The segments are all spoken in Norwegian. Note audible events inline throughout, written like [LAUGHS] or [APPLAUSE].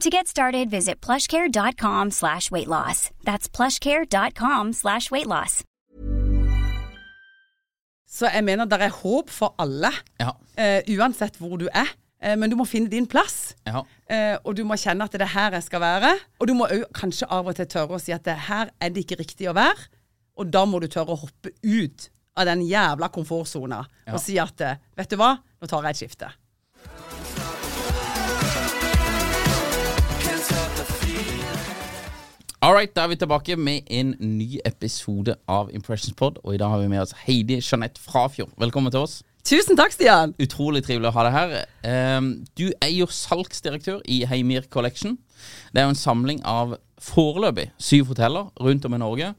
To get started, visit plushcare.com slash weight loss. That's plushcare.com slash weight loss. Så jeg mener det er håp for alle, Ja. uh, uansett hvor du er. Eh, men du må finne din plass. Ja. Eh, og du må kjenne at det er her jeg skal være. Og du må òg kanskje av og til tørre å si at det her er det ikke riktig å være. Og da må du tørre å hoppe ut av den jævla komfortsona og si at vet du hva, nå tar jeg et skifte. All right, da er vi tilbake med en ny episode av Impressions Pod. Og i dag har vi med oss Heidi Jeanette Frafjord. Velkommen til oss. Tusen takk, Stian! Utrolig trivelig å ha deg her. Um, du er jo salgsdirektør i Heimir Collection. Det er jo en samling av foreløpig syv hoteller rundt om i Norge.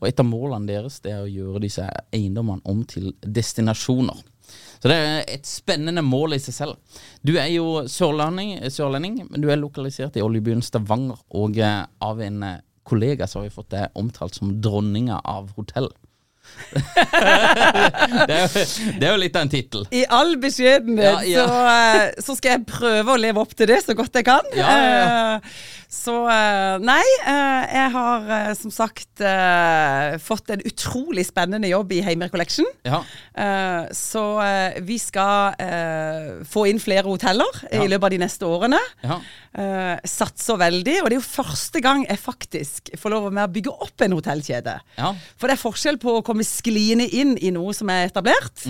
Og et av målene deres det er å gjøre disse eiendommene om til destinasjoner. Så det er et spennende mål i seg selv. Du er jo sørlending, sørlending men du er lokalisert i oljebyen Stavanger. Og eh, av en eh, kollega så har vi fått det omtalt som dronninga av hotell. [LAUGHS] det, er jo, det er jo litt av en tittel. I all beskjedenhet Ja, ja. Så, eh, så skal jeg prøve å leve opp til det så godt jeg kan. Ja. Eh, Så eh, nei, eh, jeg har eh, som sagt fått en utrolig spennende jobb i Heimer Collection. Ja. Så vi skal få inn flere hoteller Ja. i løpet av de neste årene. Ja. Satser veldig, og det er jo første gang jeg faktisk får lov med å bygge opp en hotellkjede. Ja. For det er forskjell på å komme skliende inn i noe som er etablert,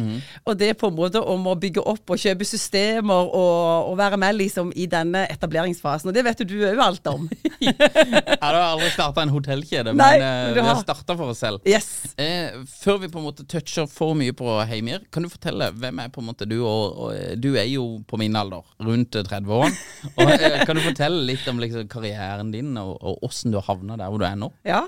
og det på en måte om å bygge opp og kjøpe systemer og, og være med liksom i denne etableringsfasen. Og det vet du òg alt om. dem. [LAUGHS] Jeg har aldri starta en hotellkjede, Nei, men eh, vi har starta for oss selv. Yes. Eh, før vi på en måte toucher for mye på Heimir, kan du fortelle hvem er på en måte du? Og, og eh, du er jo på min alder, rundt 30 år. Og, eh, kan du fortelle litt om liksom, karrieren din, og, og åssen du har havna der hvor du er nå? Ja.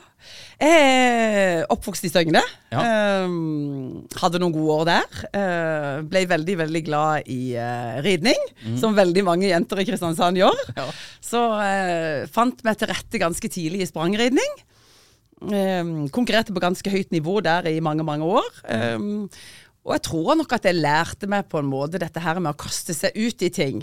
Er oppvokst i Søgne. Ja. Ehm, hadde noen gode år der. Eh, ble veldig, veldig glad i eh, ridning, som veldig mange jenter i Kristiansand gjør. Ja. Så eh, fant meg til rette ganske tidlig i sprangridning. Um, konkurrerte på ganske høyt nivå der i mange, mange år. Um, og jeg tror nok at jeg lærte meg på en måte dette her med å kaste seg ut i ting.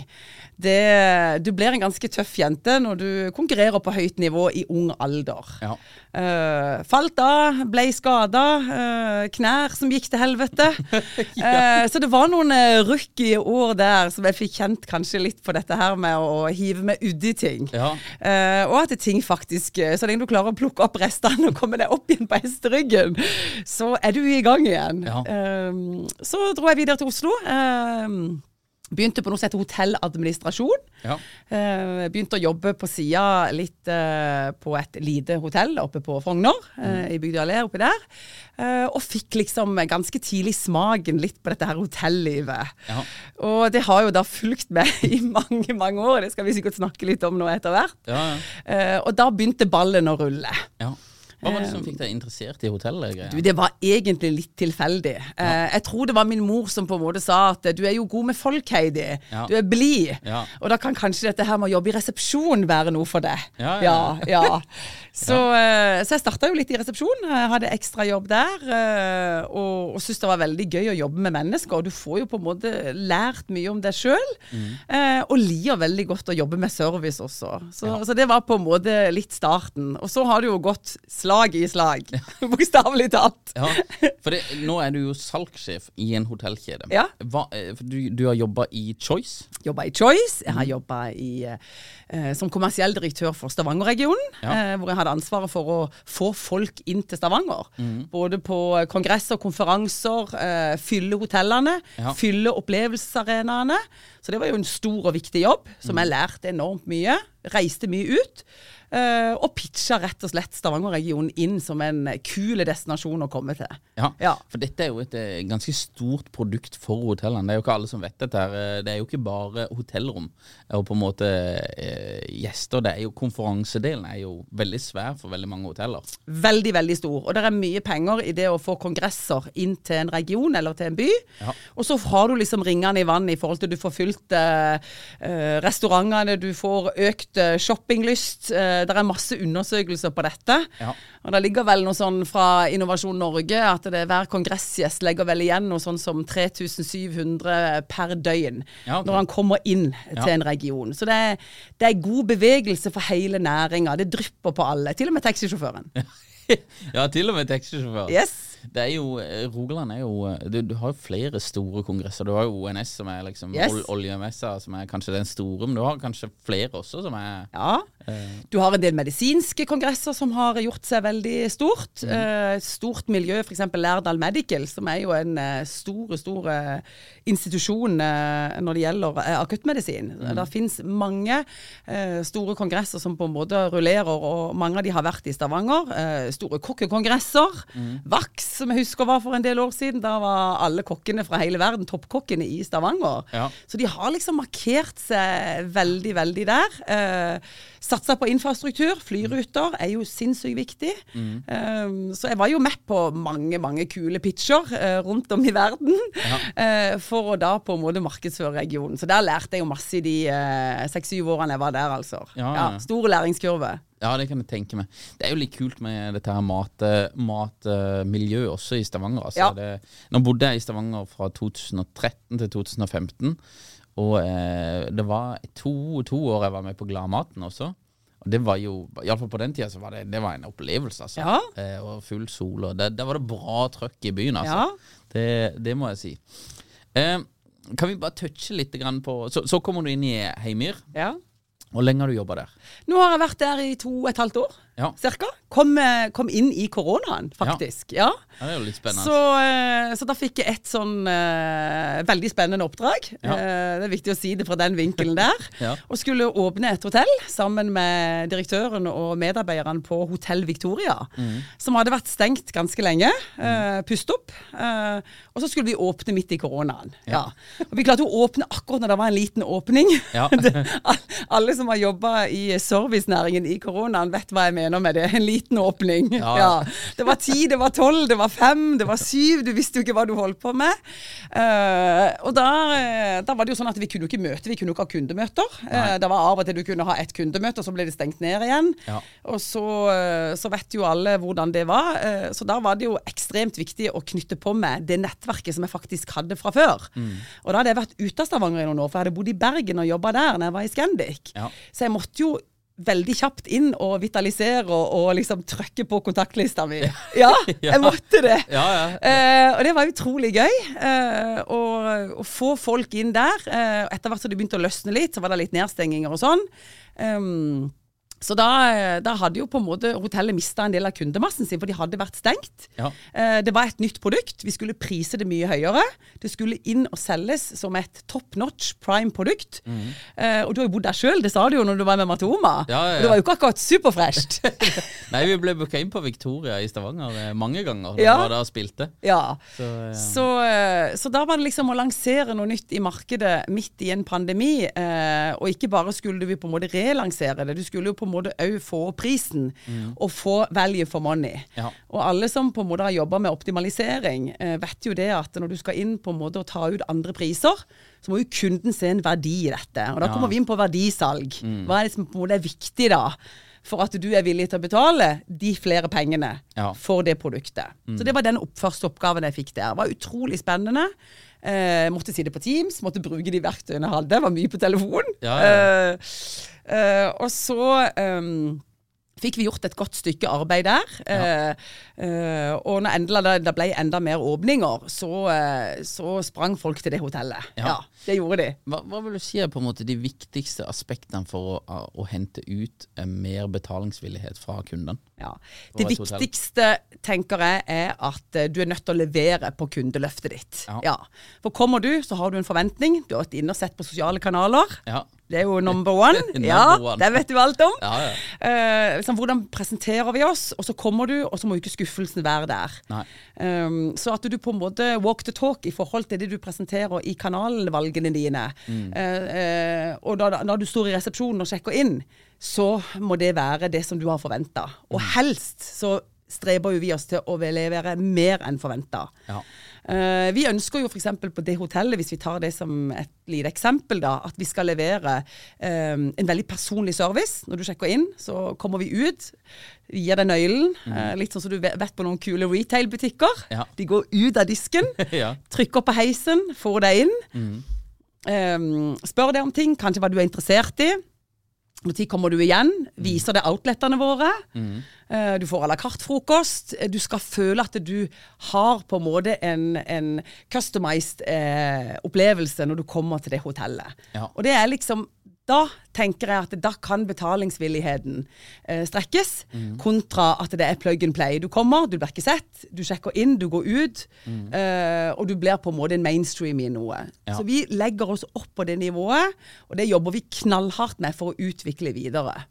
Det, du blir en ganske tøff jente når du konkurrerer på høyt nivå i ung alder. Ja. Uh, falt av, ble skada, uh, knær som gikk til helvete. [LAUGHS] Eh, så det var noen uh, i år der som jeg fikk kjent kanskje litt på dette her med å hive meg uti ting. Ja. Eh, og at ting faktisk, eh, så lenge du klarer å plukke opp restene og komme deg opp igjen på hesteryggen, så er du i gang igjen. Ja. Eh, så dro jeg videre til Oslo. Eh, begynte på noe som heter hotelladministrasjon. Ja. Uh, begynte å jobbe på sida litt uh, på et lite hotell oppe på Frogner, eh, i Bygdøy allé oppi der. Og fikk liksom ganske tidlig smaken litt på dette her hotellivet. Ja. Og det har jo da fulgt meg [LAUGHS] i mange, mange år. Det skal vi sikkert snakke litt om nå etter hvert. Ja, ja. Og da begynte ballen å rulle. ja. Hva var det som fikk deg interessert i Du, det var egentlig litt tilfeldig. Ja. jeg tror det var min mor som på en måte sa at du er jo god med folk, Heidi. Ja. Du er blid. Ja. Og da kan kanskje dette her med å jobbe i resepsjon være noe for deg. Ja, ja. [LAUGHS] Så, eh, så jeg starta jo litt i resepsjon. Jeg hadde ekstrajobb der. eh, og og syntes det var veldig gøy å jobbe med mennesker. Og du får jo på en måte lært mye om deg sjøl. Mm. og liker veldig godt å jobbe med service også. Så, så det var på en måte litt starten. Og så har det jo gått slag i slag. [LAUGHS] Bokstavelig talt. Ja, for det, nå er du jo salgssjef i en hotellkjede. Ja. Hva, eh, du, du har jobba i Choice. Jobba i Choice. Jeg Mm. har jobba eh, som kommersiell direktør for Stavanger-regionen. Ja. Eh, hvor jeg hadde ansvaret for å få folk inn til Stavanger. Mm. Både på kongresser, konferanser, eh, fylle hotellene, Ja. fylle opplevelsesarenaene. Så det var jo en stor og viktig jobb, som Mm. jeg lærte enormt mye. Reiste mye ut. Eh, og pitcha rett og slett Stavanger-regionen inn som en kul destinasjon å komme til. Ja, Ja. For dette er jo et eh, ganske stort produkt for hotellene. Det er jo ikke alle som vet dette. her. Eh, Det er jo ikke bare hotellrom og på en måte uh, gjester. Det er jo Konferansedelen er jo veldig svær for veldig mange hoteller. Veldig, veldig stor. Og det er mye penger i det å få kongresser inn til en region eller til en by. Ja. Og så har du liksom ringene i vannet i forhold til du får fylt eh, restaurantene, du får økt shoppinglyst. Eh, det er masse undersøkelser på dette. Ja. Og det ligger vel noe sånn fra Innovasjon Norge at det hver kongressgjest legger vel igjen noe sånn som 3700 per døgn Ja, okay. når han kommer inn Ja. til en region. Så det er, det er god bevegelse for hele næringa. Det drypper på alle, til og med taxisjåføren. [LAUGHS] ja, til og med taxisjåføren. Yes. Det er jo, eh, Rogaland er jo eh, du, du har jo flere store kongresser. Du har jo ONS, som er liksom Yes. ol oljemessa, som er kanskje den store. Men du har kanskje flere også, som er Ja. Du har en del medisinske kongresser som har gjort seg veldig stort. Mm. stort miljø, f.eks. Lærdal Medical, som er jo en eh, stor, stor eh, institusjon eh, når det gjelder akuttmedisin. akuttmedisin. Det finnes mange eh, store kongresser som på en måte rullerer, og mange av de har vært i Stavanger. Eh, store kokkekongresser. VAX, som jeg husker var for en del år siden. Da var alle kokkene fra hele verden, toppkokkene, i Stavanger. Ja. Så de har liksom markert seg veldig, veldig der. Eh, Satsa på infrastruktur. Flyruter er jo sinnssykt viktig. Eh, så jeg var jo med på mange, mange kule pitcher uh, rundt om i verden. Uh, for å da på en måte markedsføre regionen. Så der lærte jeg jo masse i de eh, seks-syv årene jeg var der, altså. Ja, Ja. Store læringskurve. Ja, det kan jeg tenke meg. Det er jo litt kult med dette her matmiljøet mat, også i Stavanger. Altså. Ja. Det, nå bodde jeg i Stavanger fra 2013 til 2015. Og eh, det var to, to år jeg var med på Gladmaten også. Og det var jo, iallfall på den tida, så var det, det var en opplevelse, altså. Ja. Eh, og full sol. Og det, der var det bra trøkk i byen, altså. Ja. Det, det må jeg si. Eh, kan vi bare touche litt grann på Så, så kommer du inn i Heimir. Ja. Hvor lenge har du jobba der? Nå har jeg vært der i to og et halvt år, Ja. cirka. Kom, eh, kom inn i koronaen, faktisk. Ja. ja det er jo litt spennende. Så, eh, så da fikk jeg et sånn uh, veldig spennende oppdrag. Eh, det er viktig å si det fra den vinkelen der. [LAUGHS] Og skulle åpne et hotell sammen med direktøren og medarbeiderne på Hotell Victoria. Mm. Som hadde vært stengt ganske lenge. Uh, pust opp. Og så skulle vi åpne midt i koronaen. Ja. Og vi klarte å åpne akkurat når det var en liten åpning. [LAUGHS] Det, alle som har jobba i servicenæringen i koronaen, vet hva jeg mener med det. En liten åpning. Ja. Ja. Det var ti, det var tolv, det var fem, det var syv. Du visste jo ikke hva du holdt på med. Uh, og da, eh, da var det jo sånn at vi kunne jo ikke møte, vi kunne jo ikke ha kundemøter. Uh, det var av og til du kunne ha ett kundemøte, og så ble det stengt ned igjen. Ja. Og så, så vet jo alle hvordan det var. Uh, Så da var det jo ekstremt viktig å knytte på med det nettverket som jeg faktisk hadde fra før. Mm. Og da hadde jeg vært ute av Stavanger i noen år, for jeg hadde bodd i Bergen og jobba der når jeg var i Scandic. Ja. Så jeg måtte jo veldig kjapt inn og vitalisere og, og liksom trykke på kontaktlista mi. Ja, [LAUGHS] jeg måtte det. [LAUGHS] Ja, ja. Eh, og det var utrolig gøy eh, å, å få folk inn der. Eh, etter hvert som det begynte å løsne litt, så var det litt nedstenginger og sånn. Um, så da, eh, da hadde jo på en måte hotellet mista en del av kundemassen sin, for de hadde vært stengt. Ja. Eh, det var et nytt produkt. Vi skulle prise det mye høyere. Det skulle inn og selges som et top notch prime produkt. Eh, og du har jo bodd der sjøl, det sa du jo når du var med Matoma. Ja, ja. Og det var jo ikke akkurat superfresht. [LAUGHS] Nei, vi ble booka inn på Victoria i Stavanger mange ganger. Da Ja. var der og spilte. ja. Så, Så, så da var det liksom å lansere noe nytt i markedet midt i en pandemi. Eh, og ikke bare skulle vi på en måte relansere det, du skulle jo på en en du òg få opp prisen, og få value for money. Ja. Og alle som på en måte har jobba med optimalisering, eh, vet jo det at når du skal inn på en måte og ta ut andre priser, så må jo kunden se en verdi i dette. Og da Ja. kommer vi inn på verdisalg. Hva er det som på en måte er viktig da? For at du er villig til å betale de flere pengene Ja. for det produktet. Så det var den første oppgaven jeg fikk der. Det var utrolig spennende. Eh, måtte si det på Teams, måtte bruke de verktøyene jeg hadde. Var mye på telefon. Ja, ja. Eh, eh, og så um, fikk vi gjort et godt stykke arbeid der. Ja. Uh, uh, og når endelig det, det ble enda mer åpninger, så, uh, så sprang folk til det hotellet. Ja. Ja, det gjorde de. Hva, hva vil du si er på en måte de viktigste aspektene for å, å hente ut mer betalingsvillighet fra kunden? Ja. Det viktigste, tenker jeg, er at du er nødt til å levere på kundeløftet ditt. Ja. For kommer du, så har du en forventning. Du har vært inne og sett på sosiale kanaler. Ja. Det er jo number one. [LAUGHS] Number ja, one. det vet du alt om. Ja, ja. Uh, liksom, hvordan presenterer vi oss? Og så kommer du, og så må jo ikke skuffelsen være der. Um, så at du på en måte walk the talk i forhold til det du presenterer i kanalvalgene dine. Mm. Uh, og da, når du står i resepsjonen og sjekker inn, så må det være det som du har forventa. Og Mm. helst så streber jo vi oss til å levere mer enn forventa. Ja. Uh, vi ønsker jo f.eks. på det hotellet, hvis vi tar det som et lite eksempel, da, at vi skal levere um, en veldig personlig service. Når du sjekker inn, så kommer vi ut, vi gir deg nøkkelen. eh, litt sånn som du vet på noen kule retail-butikker. Ja. De går ut av disken, [LAUGHS] Ja. trykker på heisen, får deg inn. Eh, spør deg om ting, kanskje hva du er interessert i. Når kommer du igjen? Viser det outletene våre. Eh, Du får à la carte frokost. Eh, Du skal føle at du har på en måte en, en customized eh, opplevelse når du kommer til det hotellet. Ja. Og det er liksom Da tenker jeg at da kan betalingsvilligheten eh, strekkes, kontra at det er plug and play. Du kommer, du blir ikke sett, du sjekker inn, du går ut, eh, og du blir på en måte en mainstream i noe. Ja. Så vi legger oss opp på det nivået, og det jobber vi knallhardt med for å utvikle videre.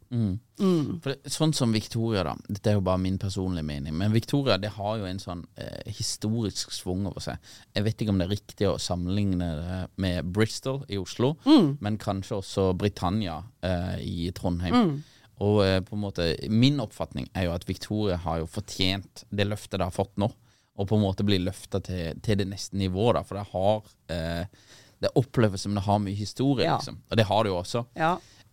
For det, sånn som Victoria, da. Dette er jo bare min personlige mening. Men Victoria det har jo en sånn eh, historisk svung over seg. Jeg vet ikke om det er riktig å sammenligne det med Bristol i Oslo, men kanskje også Britannia eh, i Trondheim. Og eh, på en måte min oppfatning er jo at Victoria har jo fortjent det løftet det har fått nå. Og på en måte blir løfta til, til det neste nivået, da. For det har eh, Det oppleves som det har mye historie, Ja. liksom. Og det har det jo også Ja.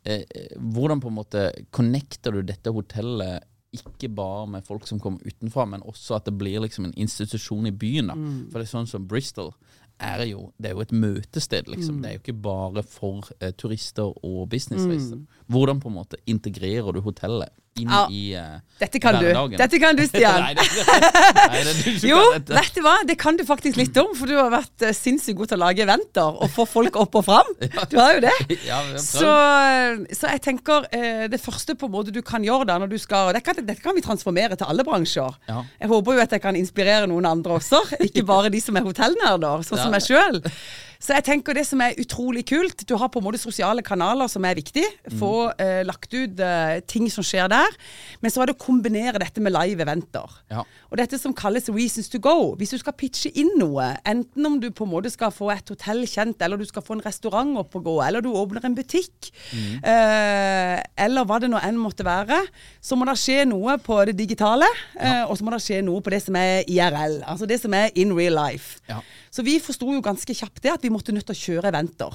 Eh, eh, hvordan på en måte connecter du dette hotellet ikke bare med folk som kommer utenfra, men også at det blir liksom en institusjon i byen. da. For det er sånn som Bristol er jo, det er jo et møtested, liksom. Det er jo ikke bare for eh, turister og businessreiser. Hvordan på en måte integrerer du hotellet inn Ja. i uh, Dette kan du. Dette kan du, Stian. nei, det, [LAUGHS] nei, det du Jo, kan vet du hva? Det kan du faktisk litt om, for du har vært uh, sinnssykt god til å lage eventer og få folk opp og fram. [LAUGHS] Du har jo det. [LAUGHS] Ja, Så, så jeg tenker uh, det første på en måte du kan gjøre da når du skal Dette kan, kan vi transformere til alle bransjer. Ja. Jeg håper jo at jeg kan inspirere noen andre også, ikke bare de som er hotellnerder, sånn som meg sjøl. Så jeg tenker det som er utrolig kult Du har på en måte sosiale kanaler som er viktig. Få eh, lagt ut eh, ting som skjer der. Men så er det å kombinere dette med live eventer. Ja. Og dette som kalles reasons to go. Hvis du skal pitche inn noe, enten om du på en måte skal få et hotell kjent, eller du skal få en restaurant opp og gå, eller du åpner en butikk, eh, eller hva det nå enn måtte være, så må det skje noe på det digitale, ja. og så må det skje noe på det som er IRL. Altså det som er in real life. Ja. Så vi forsto jo ganske kjapt det at vi måtte nødt til å kjøre eventer.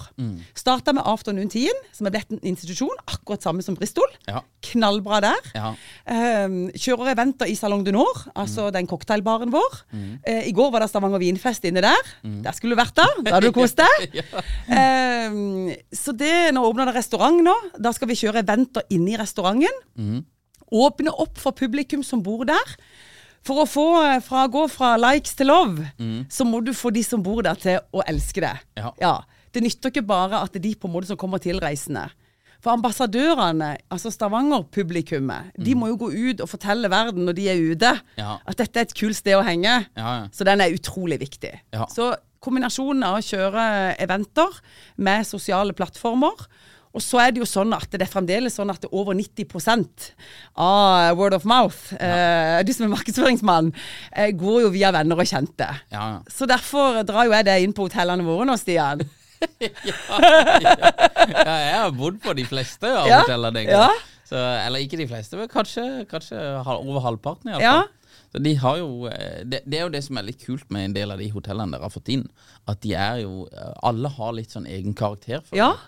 Starta med Afternoon Teen, som er blitt en institusjon, akkurat samme som Bristol. Ja. Knallbra der. Ja. Um, kjører eventer i Salong du Nord, altså den cocktailbaren vår. Eh, I går var det Stavanger vinfest inne der. Der skulle du vært da. Da hadde du kost deg. [LAUGHS] um, så det, nå åpner det restaurant nå. Da skal vi kjøre eventer inne i restauranten. Åpne opp for publikum som bor der. For å få, eh, fra, gå fra likes til love, så må du få de som bor der til å elske det. Ja. Det nytter ikke bare at det er de på en måte som kommer tilreisende. For ambassadørene, altså Stavanger-publikummet, de må jo gå ut og fortelle verden når de er ute, Ja. at dette er et kult sted å henge. Ja, ja. Så den er utrolig viktig. Ja. Så kombinasjonen av å kjøre eventer med sosiale plattformer, og så er det jo sånn at det er fremdeles sånn at det er over 90% av word of mouth, eh, du som er markedsføringsmann, eh, går jo via venner og kjente. Ja, ja. Så derfor drar jo jeg det inn på hotellene våre nå, Stian. [LAUGHS] ja, jeg har bodd på de fleste av Ja, hotellene. ja. Så, eller ikke de fleste, men kanskje, kanskje over halvparten i alle Ja. fall. Så de har jo, eh, det, det er jo det som er litt kult med en del av de hotellene dere har fått inn. At de er jo eh, Alle har litt sånn egen karakter. For Ja. jeg.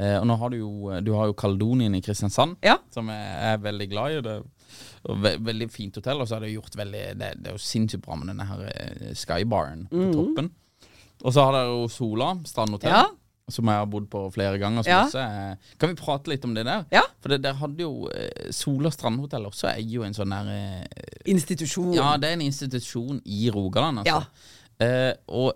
Eh, og nå har du jo Du har jo Kaldonien i Kristiansand, Ja. som jeg er veldig glad i. Det er ve veldig fint hotell. Og så har det gjort veldig Det, det er jo sinnssykt bra med denne her eh, skybaren på toppen. Og så har dere jo Sola strandhotell. Ja. Som jeg har bodd på flere ganger. Ja. også kan vi prate litt om det der? Ja. For det, der hadde jo eh, Sola strandhotell også er jo en sånn der eh, Institusjon. Ja, det er en institusjon i Rogaland, altså. Ja. Eh, og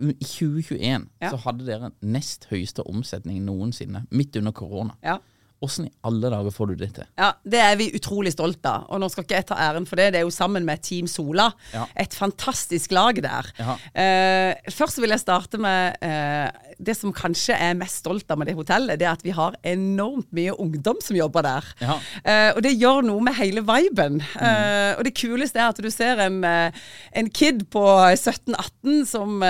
i 2021 Ja. så hadde dere nest høyeste omsetning noensinne, midt under korona. Ja. Hvordan i alle dager får du det til? Ja, Det er vi utrolig stolt av. Og nå skal ikke jeg ta æren for det. Det er jo sammen med Team Sola. Ja. Et fantastisk lag der. Eh, først vil jeg starte med eh, det som kanskje er mest stolt av med det hotellet. Det er at vi har enormt mye ungdom som jobber der. Ja. Uh, og det gjør noe med hele viben. Eh, og det kuleste er at du ser en, eh, en kid på 17-18 som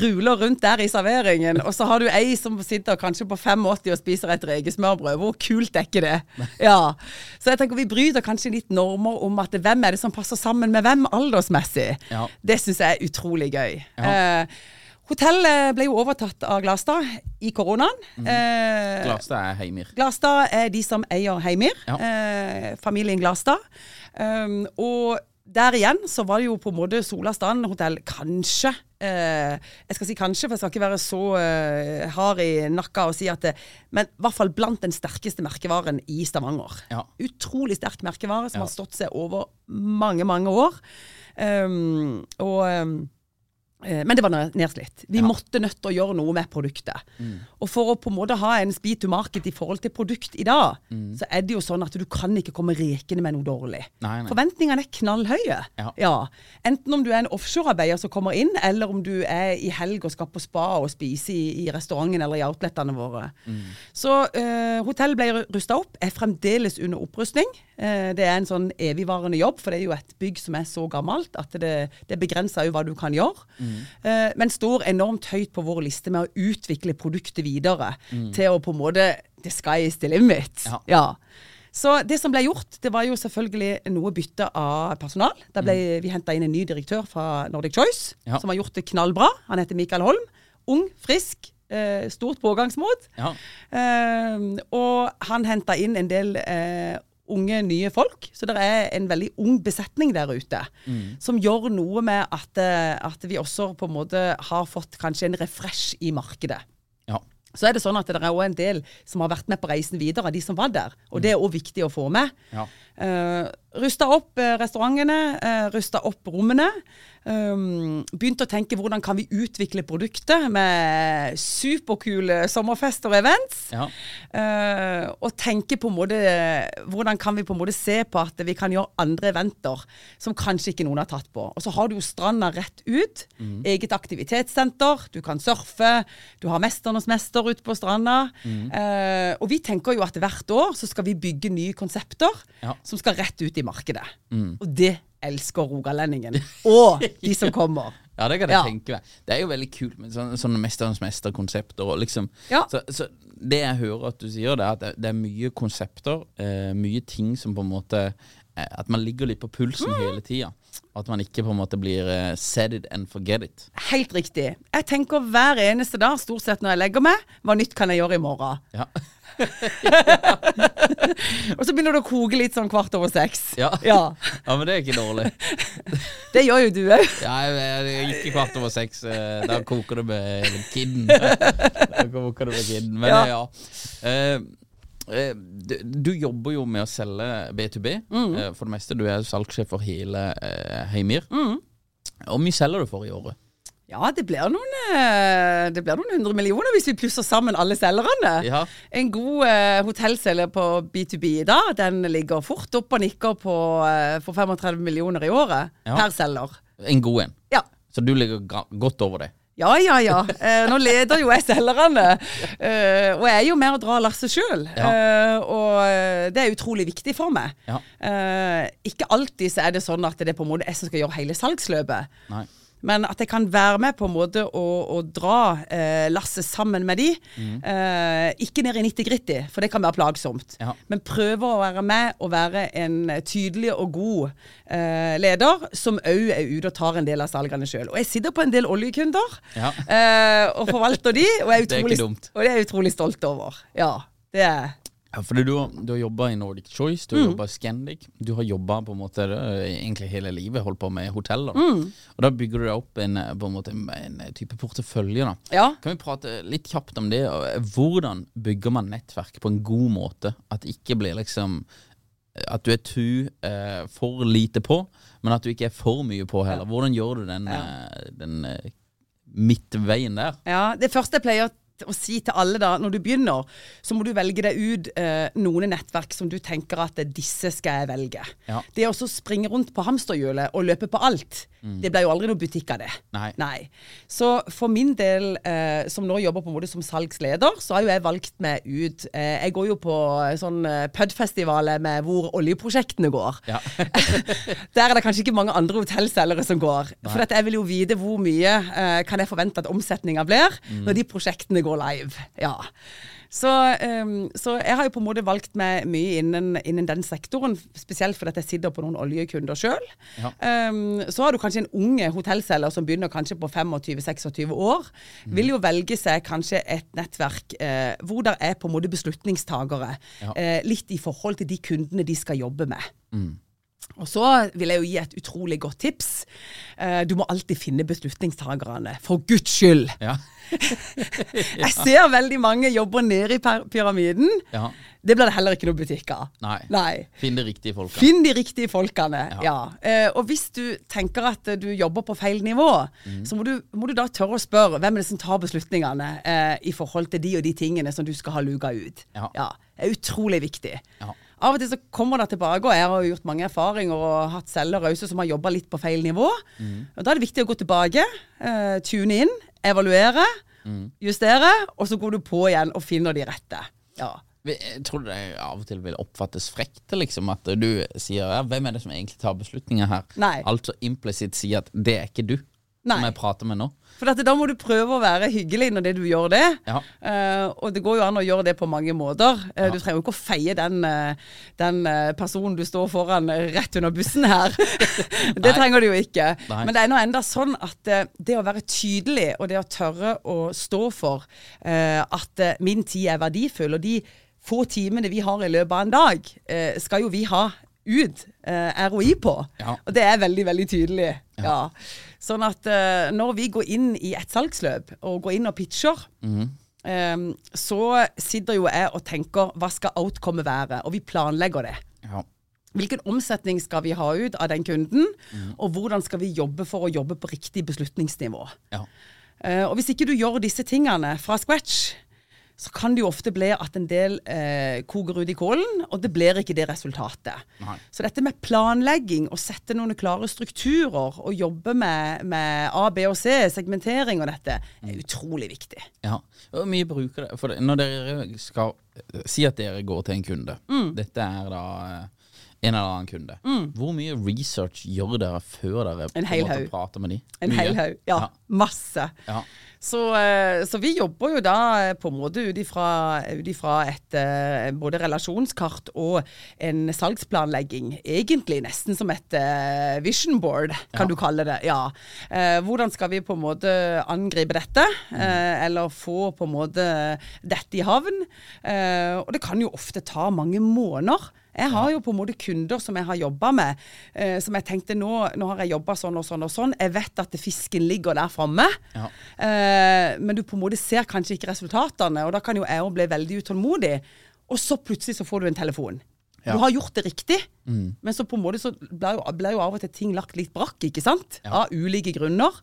ruler rundt der i serveringen, og så har du ei som sitter kanskje på 85 og spiser et rekesmørbrød. Hvor kult er ikke det? [LAUGHS] Ja. Så jeg tenker vi bryter kanskje litt normer om at hvem er det som passer sammen med hvem aldersmessig. Ja. Det syns jeg er utrolig gøy. Ja. Eh, hotellet ble jo overtatt av Glastad i koronaen. Mm. Eh, Glastad er Heimir. Glastad er de som eier Heimir. Ja. Eh, familien Glastad. Um, og der igjen så var det jo på en måte Sola Strand hotell kanskje eh, Jeg skal si kanskje, for jeg skal ikke være så eh, hard i nakka og si at det, Men i hvert fall blant den sterkeste merkevaren i Stavanger. Ja. Utrolig sterk merkevare som Ja. har stått seg over mange, mange år. Um, og um, eh, men det var nedslitt. Vi Ja. måtte nødt til å gjøre noe med produktet. Og for å på en måte ha en speed to market i forhold til produkt i dag, så er det jo sånn at du kan ikke komme rekende med noe dårlig. Nei, nei. Forventningene er knallhøye. Ja. Enten om du er en offshorearbeider som kommer inn, eller om du er i helg og skal på spa og spise i, i restauranten eller i outletene våre. Så eh, hotellet ble rusta opp, er fremdeles under opprustning. Eh, det er en sånn evigvarende jobb, for det er jo et bygg som er så gammelt at det, det begrenser jo hva du kan gjøre. Eh, men står enormt høyt på vår liste med å utvikle produktet videre til å på en måte The sky is the limit. Ja. ja. Så det som ble gjort, det var jo selvfølgelig noe bytte av personal. Da ble vi henta inn en ny direktør fra Nordic Choice, Ja. som har gjort det knallbra. Han heter Mikael Holm. Ung, frisk, eh, stort pågangsmot. Ja. Eh, og han henta inn en del eh, unge, nye folk. Så det er en veldig ung besetning der ute. Som gjør noe med at, eh, at vi også på en måte har fått kanskje en refresh i markedet. ja. Så er det sånn at det er også en del som har vært med på reisen videre, av de som var der. Og det er òg viktig å få med. Ja. Uh, rusta opp eh, restaurantene, uh, rusta opp rommene. Um, begynte å tenke hvordan kan vi utvikle produktet med superkule sommerfester og events. Ja. Uh, og tenke på en måte Hvordan kan vi på en måte se på at vi kan gjøre andre eventer som kanskje ikke noen har tatt på. Og så har du jo stranda rett ut. Eget aktivitetssenter. Du kan surfe. Du har Mesternes mester ute på stranda. Eh, og vi tenker jo at hvert år så skal vi bygge nye konsepter Ja. Som skal rett ut i markedet. Og det elsker rogalendingen. Og de som kommer. [LAUGHS] Ja, det kan jeg Ja. tenke meg. Det er jo veldig kult med sånne, sånne Mesterens mester-konsepter. Liksom. Ja. Så, så det jeg hører at du sier, det er at det, det er mye konsepter, eh, mye ting som på en måte eh, At man ligger litt på pulsen Mm. hele tida. At man ikke på en måte blir eh, set it and forget it. Helt riktig. Jeg tenker hver eneste dag, stort sett når jeg legger meg, hva nytt kan jeg gjøre i morgen? Ja. [LAUGHS] [LAUGHS] Og så begynner det å koke litt sånn kvart over seks. Ja. ja. ja, men det er ikke dårlig. Det gjør jo du òg. Ja, jeg, jeg, ikke kvart over seks. eh, Da koker det med kidden. [LAUGHS] Da koker det med kidden. Men Ja. ja. Eh, du, du jobber jo med å selge B2B. Mm. For det meste. Du er salgssjef for hele eh, Heimir. Mm. Hvor mye selger du for i året? Ja, det blir, noen, eh, det blir noen hundre millioner hvis vi plusser sammen alle selgerne. Ja. En god eh, hotellselger på B2B i dag, den ligger fort opp og nikker på eh, for 35 millioner i året Ja. per selger. En god en. Ja. Så du ligger godt over det. Ja, ja, ja. Eh, nå leder jo jeg selgerne. Eh, og jeg er jo med å dra lasset sjøl. Ja. og eh, det er utrolig viktig for meg. Ja. Eh, ikke alltid så er det sånn at det er på en måte jeg som skal gjøre hele salgsløpet. Nei. Men at jeg kan være med på en måte å, å dra eh, lasset sammen med de. Eh, ikke ned i 90-gritti, for det kan være plagsomt. Ja. Men prøve å være med og være en tydelig og god eh, leder, som òg er ute og tar en del av salgene sjøl. Og jeg sitter på en del oljekunder Ja. eh, og forvalter de, og, er [LAUGHS] Det er og det er jeg utrolig stolt over. Ja, det er Ja, for du, du har jobba i Nordic Choice, du har jobba i Scandic. Du har jobba på en måte er egentlig hele livet, holdt på med hoteller. Og da bygger du deg opp en, eh, på en, måte, en type portefølje. da Ja. Kan vi prate litt kjapt om det? eh, Hvordan bygger man nettverk på en god måte? At det ikke blir liksom At du er tu eh, for lite på, men at du ikke er for mye på heller. Hvordan gjør du den, eh, den eh, midtveien der? Ja, Det første jeg pleier å si til alle da, når du begynner, så må du velge deg ut eh, noen nettverk som du tenker at eh, disse skal jeg velge. Ja. Det å springe rundt på hamsterhjulet og løpe på alt, det ble jo aldri noe butikk av det. Nei. Så for min del, eh, som nå jobber på en måte som salgsleder, så har jo jeg valgt meg ut eh, Jeg går jo på sånn eh, PUD-festivaler med hvor oljeprosjektene går. Ja. [LAUGHS] Der er det kanskje ikke mange andre hotellselgere som går. For at jeg vil jo vite hvor mye eh, kan jeg forvente at omsetninga blir når de prosjektene går live. Ja. Så, um, så jeg har jo på en måte valgt meg mye innen, innen den sektoren, spesielt fordi jeg sitter på noen oljekunder sjøl. Ja. så har du kanskje en unge hotellselger som begynner kanskje på 25-26 år. Vil jo velge seg kanskje et nettverk eh, hvor det er på en måte beslutningstagere. Ja. Eh, litt i forhold til de kundene de skal jobbe med. Og så vil jeg jo gi et utrolig godt tips. Eh, du må alltid finne beslutningstagerne, for guds skyld. Ja. [LAUGHS] Jeg ser veldig mange jobber nede i pyramiden. ja. Det blir det heller ikke noe butikk av. Nei. Nei. Finn de riktige folkene. Finn de riktige folkene. Ja. Ja. Eh, og hvis du tenker at eh, du jobber på feil nivå, Mm. så må du, må du da tørre å spørre hvem er det som tar beslutningene eh, i forhold til de og de tingene som du skal ha luka ut. Ja. Det er utrolig viktig. Ja. Av og til så kommer det tilbake, og jeg har gjort mange erfaringer og hatt selgere også som har jobba litt på feil nivå. Mm. Og Da er det viktig å gå tilbake, uh, tune inn, evaluere, Mm. justere, og så går du på igjen og finner de rette. Ja. Jeg tror det av og til vil oppfattes frekt, liksom, at du sier ja, 'Hvem er det som egentlig tar beslutninger her?' Nei. Altså implisitt sier at 'det er ikke du Nei. som jeg prater med nå'. For dette, da må du prøve å være hyggelig når det du gjør det. Ja. Uh, og det går jo an å gjøre det på mange måter. Eh, Du trenger jo ikke å feie den, uh, den personen du står foran rett under bussen her. [LAUGHS] det Nei. trenger du jo ikke. Nei. Men det er nå enda sånn at det å være tydelig, og det å tørre å stå for at min tid er verdifull, og de få timene vi har i løpet av en dag, skal jo vi ha ut eh, ROI på. Ja. Og det er veldig, veldig tydelig. Ja. Ja. Sånn at eh, når vi går inn i et salgsløp, og går inn og pitcher, mm. eh, så sitter jo jeg og tenker hva skal outcomet være? Og vi planlegger det. Ja. Hvilken omsetning skal vi ha ut av den kunden, mm. og hvordan skal vi jobbe for å jobbe på riktig beslutningsnivå? Ja. Eh, og hvis ikke du gjør disse tingene fra scratch, så kan det jo ofte bli at en del eh, koker ut i kålen, og det blir ikke det resultatet. Nei. Så dette med planlegging, og sette noen klare strukturer, og jobbe med, med A, B og C, segmentering og dette, er utrolig viktig. Ja, Hvor mye bruker det? For når dere skal Si at dere går til en kunde. Mm. Dette er da eh, en eller annen kunde. Hvor mye research gjør dere før dere prater med dem? En hel haug. Ja, Ja. masse. Ja. Så, eh, så vi jobber jo da eh, på en måte ut ifra et eh, både relasjonskart og en salgsplanlegging. Egentlig nesten som et vision board, kan Ja. du kalle det. Ja. Hvordan skal vi på en måte angripe dette, mm. eller få på en måte dette i havn? Og det kan jo ofte ta mange måneder. Jeg har jo på en måte kunder som jeg har jobba med, eh, som jeg tenkte nå, nå har jeg jobba sånn og sånn og sånn. Jeg vet at fisken ligger der framme, Ja. eh, men du på en måte ser kanskje ikke resultatene, og da kan jo jeg òg bli veldig utålmodig. Og så plutselig så får du en telefon. Ja. Du har gjort det riktig, men så på en måte så ble jo, ble jo av og til ting lagt litt brakk, ikke sant? Ja. Av ulike grunner.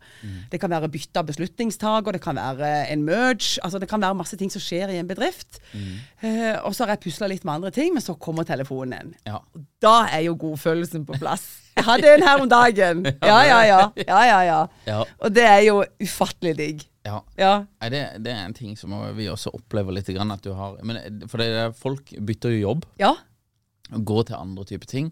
Det kan være bytte av beslutningstaker, det kan være en merge. Altså det kan være masse ting som skjer i en bedrift. Eh, og så har jeg pusla litt med andre ting, men så kommer telefonen. Ja. Da er jo godfølelsen på plass. Jeg hadde en her om dagen. [LAUGHS] Ja, ja, ja. ja, ja, ja. Ja. Og det er jo ufattelig digg. ja. Ja. Nei, det, det er en ting som vi også opplever litt grann at du har men, For det folk bytter jo jobb, Ja. Går til andre typer ting.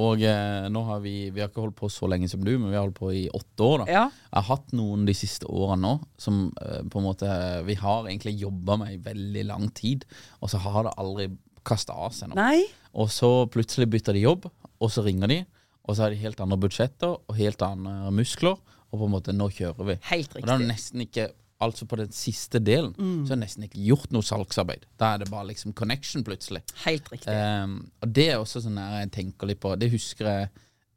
Og eh, nå har vi Vi har ikke holdt på så lenge som du, men vi har holdt på i åtte år. da Ja. Jeg har hatt noen de siste årene nå som eh, på en måte vi har egentlig jobba med i veldig lang tid, og så har det aldri kasta av seg. Nei. Og så plutselig bytter de jobb, og så ringer de, og så har de helt andre budsjetter og helt andre muskler, og på en måte nå kjører vi. Helt riktig. Og da er det nesten ikke Altså på den siste delen så er det nesten ikke gjort noe salgsarbeid. Da er det bare liksom connection plutselig. Helt riktig. Um, og det er også sånn jeg tenker litt på Det husker jeg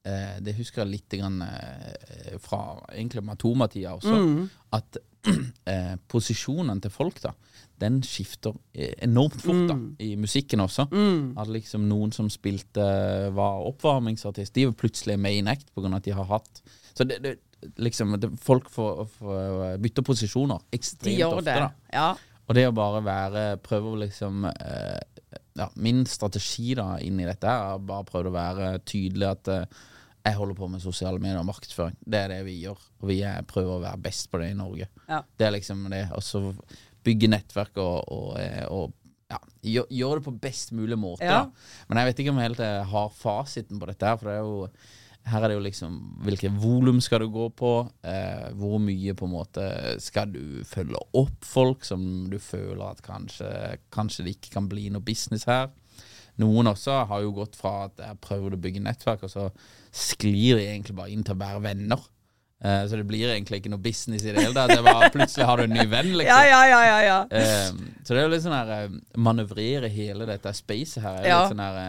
uh, Det husker jeg litt grann, uh, fra egentlig Matoma-tida også. At [CLEARS THROAT] uh, posisjonene til folk da den skifter eh, enormt fort da i musikken også. At liksom noen som spilte var oppvarmingsartist, de var plutselig med i act pga. at de har hatt Så det, det, liksom det, Folk får, får bytte posisjoner De ekstremt gjør ofte. det. Ja. og det å bare være Prøve å liksom eh, Ja, min strategi da inn i dette er bare prøvd å være tydelig at eh, jeg holder på med sosiale medier og markedsføring. Det er det vi gjør. Og vi er, prøver å være best på det i Norge. Ja. Det er liksom det. Og så bygge nettverk og, og, eh, og ja, gjør, gjør det på best mulig måte. Ja. Men jeg vet ikke om jeg helt eh, har fasiten på dette her, for det er jo her er det jo liksom Hvilket volum skal du gå på? Eh, hvor mye på en måte skal du følge opp folk som du føler at kanskje, kanskje det ikke kan bli noe business her? Noen også har jo gått fra at jeg prøver å bygge nettverk, og så sklir de egentlig bare inn til å være venner. Eh, så det blir egentlig ikke noe business i det hele tatt. Plutselig har du en ny venn, [LAUGHS] liksom. ja, ja, ja, ja, ja. Eh, så det er jo litt sånn her eh, Manøvrere hele dette spacet her. Er jo Ja. litt sånn her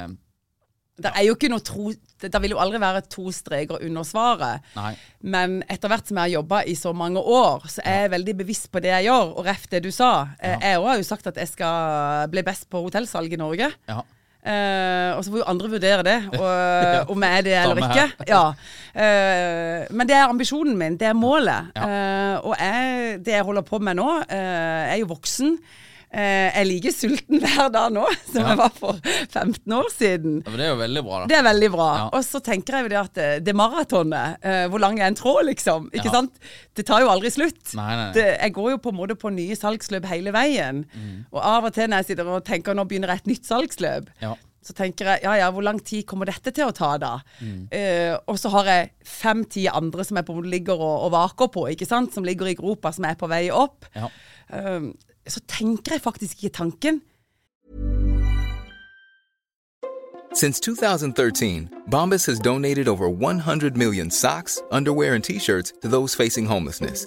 Det er jo ikke noe tro Det vil jo aldri være to streker under svaret. Nei. Men etter hvert som jeg har jobba i så mange år, så er jeg veldig bevisst på det jeg gjør. Og ref det du sa. Ja. Jeg òg har jo sagt at jeg skal bli best på hotellsalg i Norge. Ja. Uh, og så får jo andre vurdere det, [LAUGHS] og, om jeg er det eller ikke. Ja. Uh, men det er ambisjonen min, det er målet. Ja. Uh, og jeg, det jeg holder på med nå, eh, jeg er jo voksen. Eh, jeg liker sulten hver dag nå som Ja. jeg var for 15 år siden. Ja, men det er jo veldig bra, da. Det er veldig bra. Ja. Og så tenker jeg jo det at eh, det maratonet, eh, hvor lang er en tråd, liksom? Ikke Ja. sant? Det tar jo aldri slutt. Nei, nei, nei. Det, jeg går jo på en måte på nye salgsløp hele veien. Mm. Og av og til når jeg sitter og tenker nå begynner jeg et nytt salgsløp, Ja. så tenker jeg ja ja, hvor lang tid kommer dette til å ta da? Mm. Eh, og så har jeg fem-ti andre som jeg på ligger og, og vaker på, ikke sant? Som ligger i gropa, som er på vei opp. Ja. Eh, så tenker jeg faktisk ikke tanken. Since 2013, Bombas has donated over 100 million socks, underwear, and t shirts to those facing homelessness.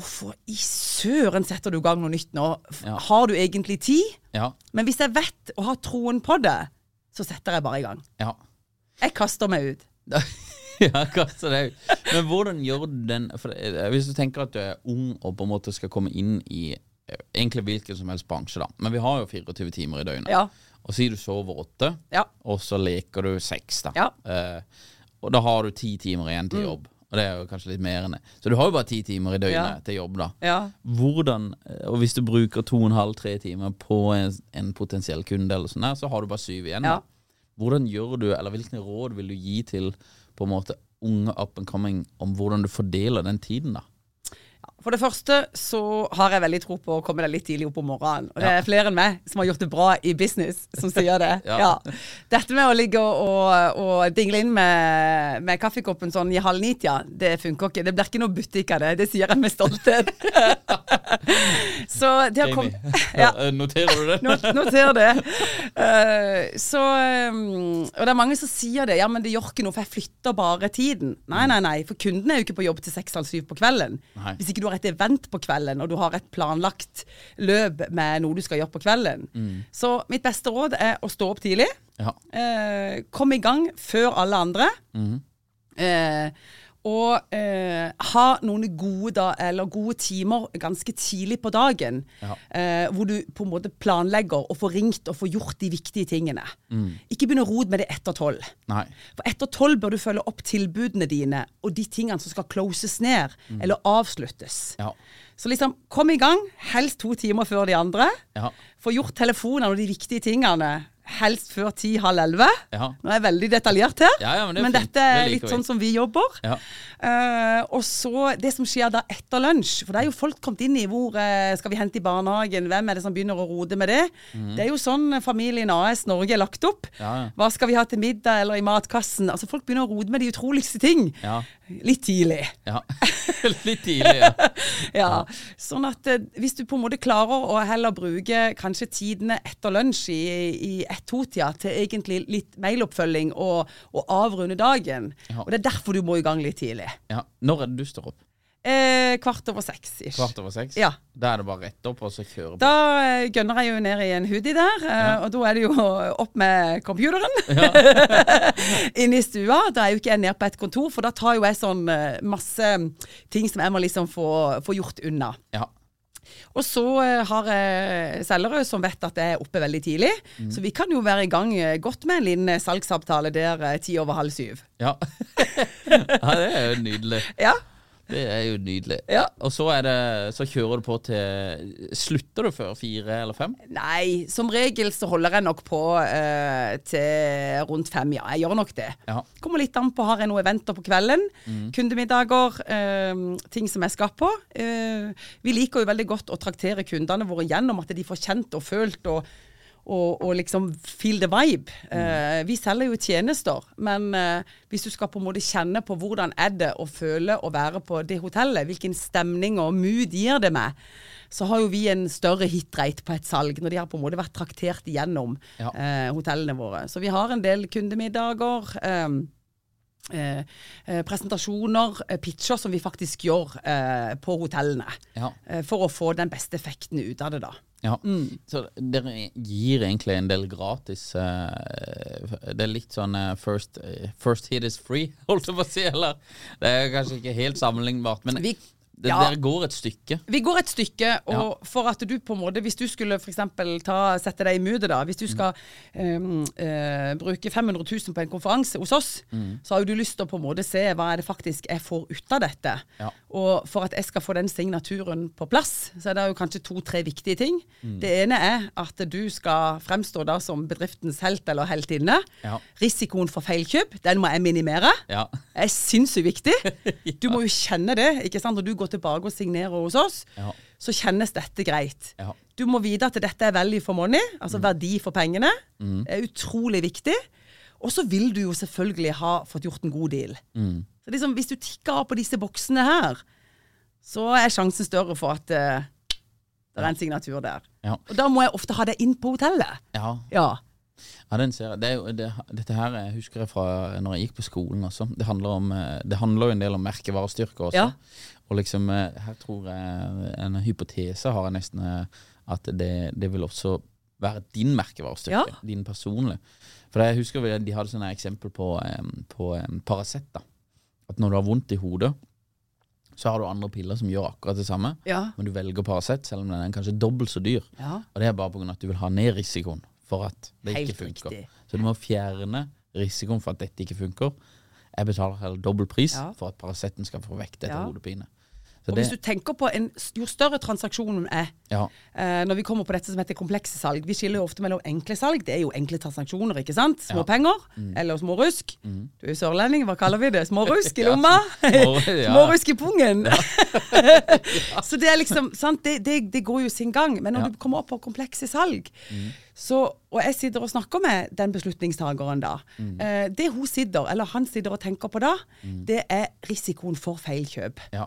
Hvorfor i søren setter du i gang noe nytt nå? Ja. Har du egentlig tid? Ja. Men hvis jeg vet og har troen på det, så setter jeg bare i gang. ja. Jeg kaster meg ut. [LAUGHS] ja, kaster deg ut. Men hvordan gjør du den for Hvis du tenker at du er ung og på en måte skal komme inn i eh, egentlig hvilken som helst bransje, da. Men vi har jo 24 timer i døgnet. Ja. Og sier du sover åtte, Ja. og så leker du seks, da. Ja. Eh, og da har du ti timer igjen til jobb. Og det er jo kanskje litt mer enn det. Så du har jo bare ti timer i døgnet Ja. til jobb, da. Ja. Hvordan, eh, Og hvis du bruker to og en halv, tre timer på en, en potensiell kunde, eller sånn her, så har du bare syv igjen. Ja. da. Hvordan gjør du, eller hvilke råd vil du gi til på en måte unge up and coming om hvordan du fordeler den tiden, da? For det første så har jeg veldig tro på å komme deg litt tidlig opp om morgenen. Og det Ja. er flere enn meg som har gjort det bra i business, som sier det. [LAUGHS] Ja. ja. Dette med å ligge og, og dingle inn med, med kaffekoppen sånn i halv ni-tida, det funker ikke. Det blir ikke noe butikk av det. Det sier jeg med stolthet. [LAUGHS] så det har kommet [LAUGHS] ja. Noterer du det? Not, Noter det. Uh, så um, Og det er mange som sier det. Ja, men det gjør ikke noe, for jeg flytter bare tiden. Nei, nei, nei. For kunden er jo ikke på jobb til seks halv syv på kvelden. Nei. Hvis ikke du har et event på kvelden, og du har et planlagt løp med noe du skal gjøre på kvelden. Så mitt beste råd er å stå opp tidlig. Ja. Eh, kom i gang før alle andre. Eh, og eh, ha noen gode, da, eller gode timer ganske tidlig på dagen. Ja. Eh, hvor du på en måte planlegger og får ringt og får gjort de viktige tingene. Ikke begynn å rote med det etter tolv. For etter tolv bør du følge opp tilbudene dine og de tingene som skal closes ned eller avsluttes. Ja. Så liksom, kom i gang, helst to timer før de andre. Ja. Få gjort telefonene og de viktige tingene helst før ti-halv elleve. Ja. Nå er jeg veldig detaljert her, Ja, ja, men det fint. dette er Det litt vi. sånn som vi jobber. Ja. Eh, og så det som skjer da etter lunsj, for det er jo folk kommet inn i hvor uh, skal vi hente i barnehagen, hvem er det som begynner å rote med det? Det er jo sånn familien AS Norge er lagt opp. Hva skal vi ha til middag eller i matkassen? Altså Folk begynner å rote med de utroligste ting. Ja. Litt tidlig. ja. [LAUGHS] Litt tidlig, [LAUGHS] ja. Ja, sånn at uh, hvis du på en måte klarer å heller bruke kanskje tidene etter lunsj i, i ett-to-tida til egentlig litt mailoppfølging og, og avrunde dagen. Ja. Og det er derfor du må i gang litt tidlig. ja. Når er det du står opp? Eh, kvart over seks ish. Kvart over seks? Ja. Da er det bare rett opp og så kjøre på? Da eh, gønner jeg jo ned i en hoodie der, eh, og da er det jo opp med computeren. [LAUGHS] Inn i stua. Da er jo ikke jeg nede på et kontor, for da tar jo jeg sånn eh, masse ting som jeg må liksom få, få gjort unna. Ja. Og så eh, har jeg selgere som vet at jeg er oppe veldig tidlig. Mm. Så vi kan jo være i gang eh, godt med en liten eh, salgsavtale der eh, ti over halv syv. Ja. [LAUGHS] ja, det er jo nydelig. Ja. Det er jo nydelig. Ja. Og så, er det, så kjører du på til Slutter du før fire eller fem? Nei, som regel så holder jeg nok på uh, til rundt fem, ja. Jeg gjør nok det. Ja. Kommer litt an på har jeg noen eventer på kvelden. Kundemiddager, uh, ting som jeg skal på. Uh, vi liker jo veldig godt å traktere kundene våre gjennom at de får kjent og følt og, og, og liksom feel the vibe. Eh, vi selger jo tjenester, men eh, hvis du skal på en måte kjenne på hvordan er det å føle å være på det hotellet, hvilken stemning og mood gir det meg, så har jo vi en større hitrate på et salg når de har på en måte vært traktert igjennom Ja. eh, hotellene våre. Så vi har en del kundemiddager. Eh, Eh, eh, presentasjoner, pitcher som vi faktisk gjør eh, på hotellene. Ja. For å få den beste effekten ut av det, da. Ja. Så dere gir egentlig en del gratis uh, Det er litt sånn uh, first, uh, first hit is free, [LAUGHS] holdt jeg på å si. Eller det er kanskje ikke helt sammenlignbart, men Vi- det, ja. dere går et stykke. Vi går et stykke, og Ja. for at du på en måte Hvis du skulle for ta, sette deg i moodet, da. Hvis du skal ehm, eh, bruke 500 000 på en konferanse hos oss, så har jo du lyst til å på en måte se hva er det faktisk jeg får ut av dette. Ja. Og for at jeg skal få den signaturen på plass, så er det jo kanskje to-tre viktige ting. Det ene er at du skal fremstå da som bedriftens helt eller heltinne. Ja. Risikoen for feilkjøp, den må jeg minimere. Ja. er jo viktig. [LAUGHS] Du må jo kjenne det. ikke sant? Når du går tilbake og signerer hos oss, Ja. så kjennes dette greit. Ja. Du må vite at dette er value for money, altså verdi for pengene. Mm. Er utrolig viktig. Og så vil du jo selvfølgelig ha fått gjort en god deal. Mm. Så liksom, hvis du tikker av på disse boksene her, så er sjansen større for at uh, det er en signatur der. Ja. Og da må jeg ofte ha det inn på hotellet. Ja. Ja. Ja, den ser jeg. Det jo, det, dette her jeg husker jeg fra når jeg gikk på skolen også. Det handler, om, eh, det handler jo en del om merkevarestyrke også. Ja. Og liksom, eh, her tror jeg en hypotese har jeg nesten eh, at det, det vil også være din merkevarestyrke. Ja. Din personlige. For jeg husker de hadde sånne eksempel på, eh, på Paracet. At når du har vondt i hodet, så har du andre piller som gjør akkurat det samme. Ja. Men du velger Paracet, selv om den er kanskje dobbelt så dyr. ja. Og det er bare pga. at du vil ha ned risikoen for at det Helt ikke funker. riktig. Så du må fjerne risikoen for at dette ikke funker. Jeg betaler heller dobbel pris Ja. for at Paraceten skal få vekk dette Ja. hodepine. Og det- hvis du tenker på en, jo større transaksjonen er, Ja. eh, når vi kommer på dette som heter komplekse salg Vi skiller jo ofte mellom enkle salg, det er jo enkle transaksjoner, ikke sant? Små Ja. Mm. eller smårusk. Du er sørlending, hva kaller vi det? Smårusk [LAUGHS] i lomma? små- [LAUGHS] rusk Smårusk i pungen. [LAUGHS] så det er liksom, sant, det, det, det går jo sin gang. Men når du kommer opp på komplekse salg, så, og jeg sitter og snakker med den beslutningstageren da, eh, det hun sitter, eller han sitter og tenker på da, det er risikoen for feilkjøp. ja.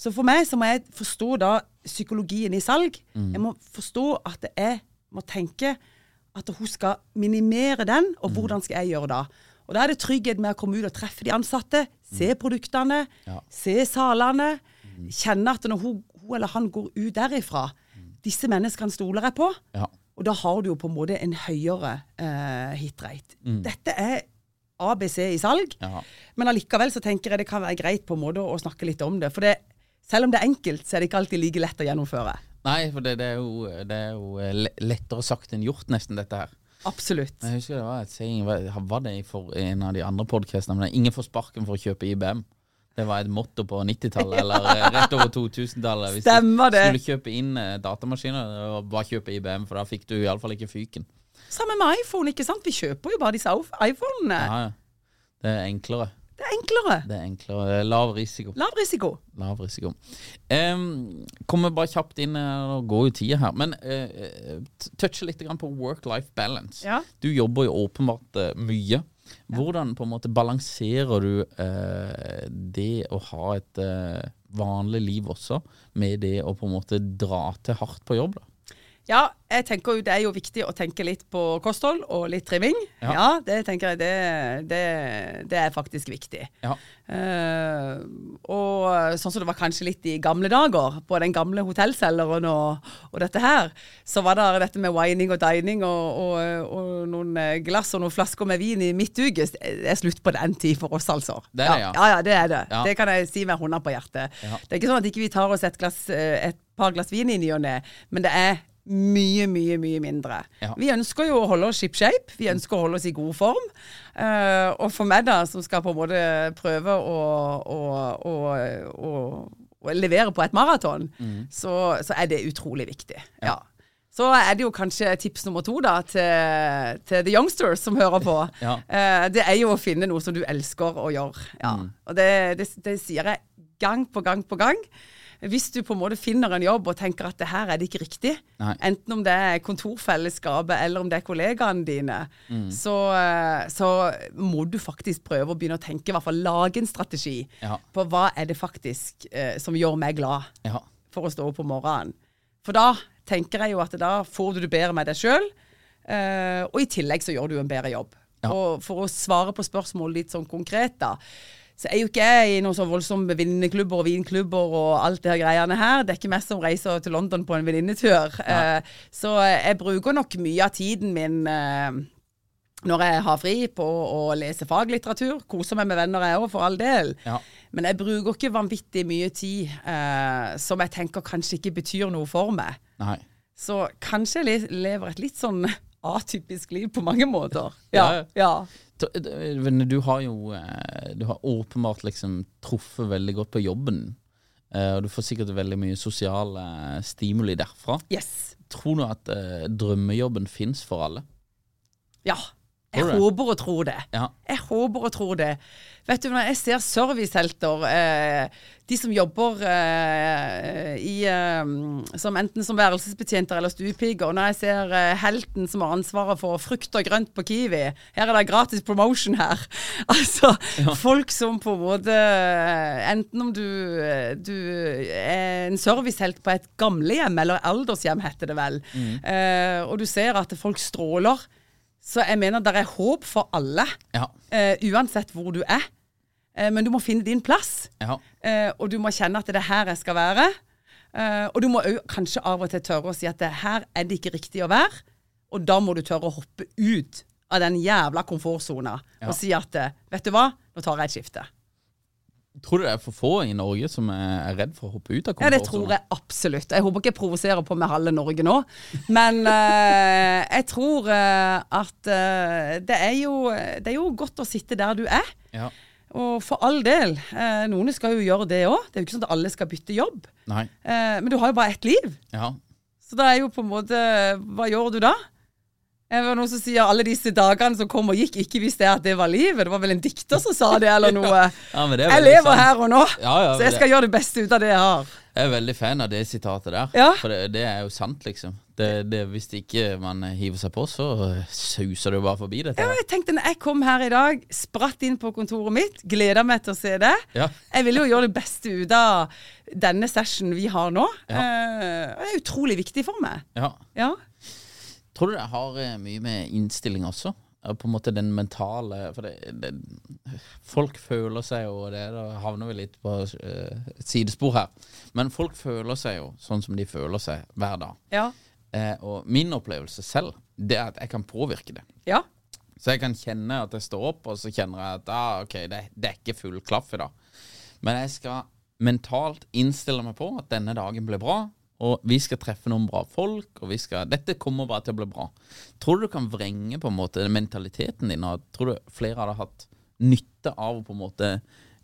Så for meg så må jeg forstå da psykologien i salg. Mm. Jeg må forstå at jeg må tenke at hun skal minimere den, Mm. og hvordan skal jeg gjøre det? Og da er det trygghet med å komme ut og treffe de ansatte, se produktene, Mm. Ja. Mm. se salene, kjenne at når hun, hun eller han går ut derifra, disse menneskene stoler jeg på, ja. og da har du jo på en måte en høyere eh, hitrate. Dette er ABC i salg. Mm. Ja. Men allikevel så tenker jeg det kan være greit på en måte å snakke litt om det. For det, selv om det er enkelt, så er det ikke alltid like lett å gjennomføre. Nei, for det, det, er jo, det er jo eh, lettere sagt enn gjort, nesten, dette her. Absolutt. Jeg husker det var et saying Var det i en av de andre podkastene? Men ingen får sparken for å kjøpe IBM. Det var et motto på 90-tallet, [LAUGHS] eller eh, rett over 2000-tallet. Hvis Stemmer du det. skulle kjøpe inn eh, datamaskiner, bare kjøpe IBM, for da fikk du iallfall ikke fyken. Samme med iPhone, ikke sant? Vi kjøper jo bare disse iPhonene. Ja, ja. Det er enklere. Det er enklere. Det er enklere. Er lav risiko. Lav risiko. Lav risiko. Um, kommer bare kjapt inn, eh, og går jo tida her. Men uh, touche litt på work-life balance. Ja. Du jobber jo åpenbart uh, mye. Hvordan på en måte balanserer du eh, det å ha et eh, vanlig liv også, med det å på en måte dra til hardt på jobb? da? Ja, jeg tenker jo det er jo viktig å tenke litt på kosthold og litt trimming. Ja. Ja, det tenker jeg det, det, det er faktisk viktig. Ja. Uh, og sånn som det var kanskje litt i gamle dager, på den gamle hotellselgeren og, og dette her, så var det dette med wining og dining og, og, og noen glass og noen flasker med vin i midtuke. Det er slutt på den tid for oss, altså. Det er det, ja. ja. Ja, det er det. Det kan jeg si med hånda på hjertet. Det er ikke sånn at ikke vi tar oss et, glass, eh, et par glass vin i ny og ne, men det er mye, mye, mye mindre. Ja. Vi ønsker jo å holde oss ship shape. Vi ønsker å holde oss i god form. Uh, og for meg, da, som skal på en måte prøve å, å, å, å, å levere på et maraton, så, så er det utrolig viktig. Ja. Så er det jo kanskje tips nummer to da, til, til the youngsters som hører på. [LAUGHS] Ja. Eh, det er jo å finne noe som du elsker å gjøre. Ja. Og det, det, det sier jeg gang på gang på gang. Hvis du på en måte finner en jobb og tenker at det her er det ikke riktig, Nei. enten om det er kontorfellesskapet eller om det er kollegaene dine, Mm. så, eh, så må du faktisk prøve å begynne å tenke, i hvert fall lage en strategi Ja. på hva er det faktisk eh, som gjør meg glad Ja. for å stå opp om morgenen. For da tenker jeg jo at da får du det bedre med deg sjøl, og i tillegg så gjør du en bedre jobb. Ja. Og for å svare på spørsmål litt sånn konkret, da, så er jo ikke jeg i noen sånn voldsomme venninneklubber og vinklubber og alt det her greiene her. Det er ikke meg som reiser til London på en venninnetur. Eh, så jeg bruker nok mye av tiden min eh, når jeg har fri på å lese faglitteratur. Koser meg med venner jeg òg, for all del. Ja. Men jeg bruker ikke vanvittig mye tid eh, som jeg tenker kanskje ikke betyr noe for meg. Nei. Så kanskje jeg lever et litt sånn atypisk liv på mange måter. [LAUGHS] Ja, Ja. Du har jo eh, Du har åpenbart liksom truffet veldig godt på jobben. eh, Og du får sikkert veldig mye sosiale stimuli derfra. Yes. Tror du at eh, drømmejobben fins for alle? Ja. Jeg håper og tror det. Ja. Jeg håper og tror det. Vet du, når jeg ser servicehelter, eh, de som jobber eh, i, eh, som enten som værelsesbetjenter eller stuepiker, og når jeg ser eh, helten som har ansvaret for frukt og grønt på Kiwi Her er det gratis promotion her. [LAUGHS] altså, folk som på en måte Enten om du, du er en servicehelt på et gamlehjem, eller aldershjem, heter det vel, eh, og du ser at folk stråler. Så jeg mener det er håp for alle, Ja. uh, uansett hvor du er. Eh, men du må finne din plass, ja. eh, og du må kjenne at det er her jeg skal være. Eh, og du må òg kanskje av og til tørre å si at det her er det ikke riktig å være. Og da må du tørre å hoppe ut av den jævla komfortsona Ja. og si at vet du hva, nå tar jeg et skifte. Tror du det er for få i Norge som er redd for å hoppe ut av Ja, det tror jeg absolutt. Jeg håper ikke jeg provoserer på med halve Norge nå. Men [LAUGHS] eh, jeg tror eh, at det, er jo, det er jo godt å sitte der du er. Ja. Og for all del, eh, noen skal jo gjøre det òg. Det er jo ikke sånn at alle skal bytte jobb. Eh, men du har jo bare ett liv. Ja. Så da er jo på en måte Hva gjør du da? Det var noen som sier alle disse dagene som kom og gikk, ikke visste jeg at det var livet. Det var vel en dikter som sa det, eller [LAUGHS] noe. Ja, det jeg lever sant. her og nå, Ja, ja, så jeg det- skal gjøre det beste ut av det jeg har. Jeg er veldig fan av det sitatet der. Ja. For det, det er jo sant, liksom. Det, det, hvis ikke man hiver seg på, så suser det jo bare forbi dette. Ja, jeg tenkte når jeg kom her i dag, spratt inn på kontoret mitt, gleda meg til å se det. Ja. Jeg ville jo gjøre det beste ut av denne sessionen vi har nå. Ja. Eh, det er utrolig viktig for meg. Ja. Tror du det har eh, mye med innstilling også? Eh, På en måte den mentale For det, det, folk føler seg jo det, Da havner vi litt på eh, et sidespor her. Men folk føler seg jo sånn som de føler seg hver dag. Ja. Eh, og min opplevelse selv, det er at jeg kan påvirke det. ja. Så jeg kan kjenne at jeg står opp, og så kjenner jeg at ah, ok, det, det er ikke full klaff i dag. Men jeg skal mentalt innstille meg på at denne dagen blir bra, og vi skal treffe noen bra folk, og vi skal, dette kommer bare til å bli bra. Tror du du kan vrenge på en måte mentaliteten din, og tror du flere hadde hatt nytte av å på en måte